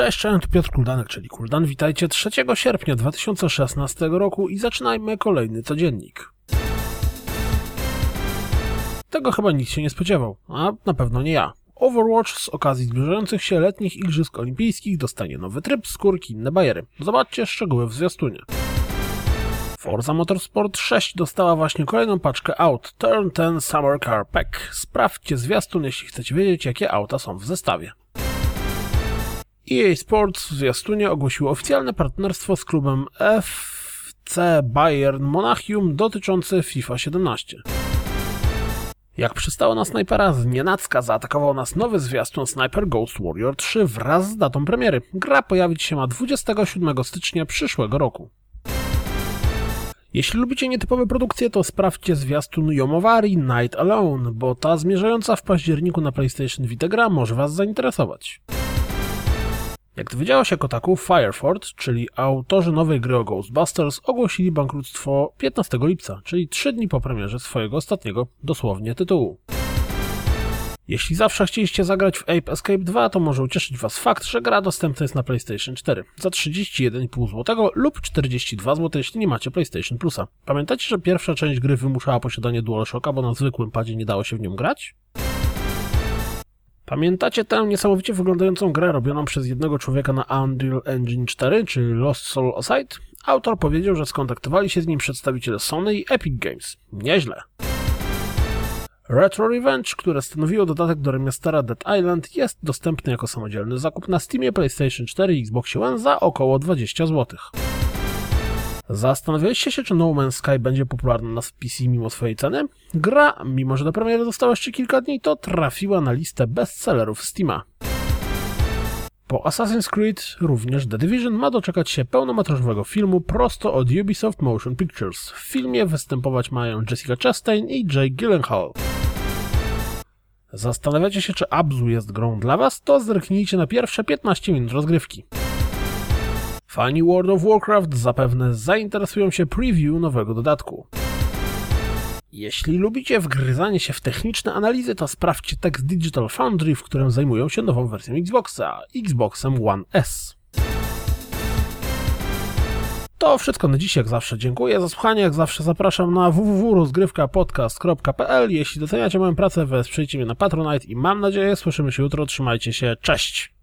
Cześć, cześć, Piotr Kuldanek, czyli Kuldan. Witajcie 3 sierpnia 2016 roku i zaczynajmy kolejny codziennik. Tego chyba nikt się nie spodziewał, a na pewno nie ja. Overwatch z okazji zbliżających się letnich Igrzysk Olimpijskich dostanie nowy tryb, skórki, inne bajery. Zobaczcie szczegóły w zwiastunie. Forza Motorsport 6 dostała właśnie kolejną paczkę aut Turn 10 Summer Car Pack. Sprawdźcie zwiastun, jeśli chcecie wiedzieć, jakie auta są w zestawie. EA Sports w zwiastunie ogłosiło oficjalne partnerstwo z klubem FC Bayern Monachium dotyczące FIFA 17. Jak przystało na snajpera, z nienacka zaatakował nas nowy zwiastun Sniper Ghost Warrior 3 wraz z datą premiery. Gra pojawić się ma 27 stycznia przyszłego roku. Jeśli lubicie nietypowe produkcje, to sprawdźcie zwiastun Yomowari Night Alone, bo ta zmierzająca w październiku na PlayStation Vita gra może Was zainteresować. Jak dowiedziało się Kotaku, Fireford, czyli autorzy nowej gry o Ghostbusters, ogłosili bankructwo 15 lipca, czyli 3 dni po premierze swojego ostatniego, dosłownie, tytułu. Jeśli zawsze chcieliście zagrać w Ape Escape 2, to może ucieszyć Was fakt, że gra dostępna jest na PlayStation 4 za 31,5 zł lub 42 zł, jeśli nie macie PlayStation Plusa. Pamiętacie, że pierwsza część gry wymuszała posiadanie DualShocka, bo na zwykłym padzie nie dało się w nią grać? Pamiętacie tę niesamowicie wyglądającą grę robioną przez jednego człowieka na Unreal Engine 4, czy Lost Soul Aside? Autor powiedział, że skontaktowali się z nim przedstawiciele Sony i Epic Games. Nieźle. Retro Revenge, które stanowiło dodatek do remastera Dead Island, jest dostępny jako samodzielny zakup na Steamie, PlayStation 4 i Xbox One za około 20 zł. Zastanawialiście się, czy No Man's Sky będzie popularna na PC mimo swojej ceny? Gra, mimo że do premiery zostało jeszcze kilka dni, to trafiła na listę bestsellerów Steama. Po Assassin's Creed również The Division ma doczekać się pełnometrażowego filmu prosto od Ubisoft Motion Pictures. W filmie występować mają Jessica Chastain i Jake Gyllenhaal. Zastanawiacie się, czy Abzu jest grą dla Was? To zerknijcie na pierwsze 15 minut rozgrywki. Fani World of Warcraft zapewne zainteresują się preview nowego dodatku. Jeśli lubicie wgryzanie się w techniczne analizy, to sprawdźcie tekst Digital Foundry, w którym zajmują się nową wersją Xboxa, Xboxem One S. To wszystko na dziś, jak zawsze. Dziękuję za słuchanie, jak zawsze zapraszam na www.rozgrywkapodcast.pl Jeśli doceniacie moją pracę, wesprzyjcie mnie na Patronite i mam nadzieję, słyszymy się jutro. Trzymajcie się, cześć!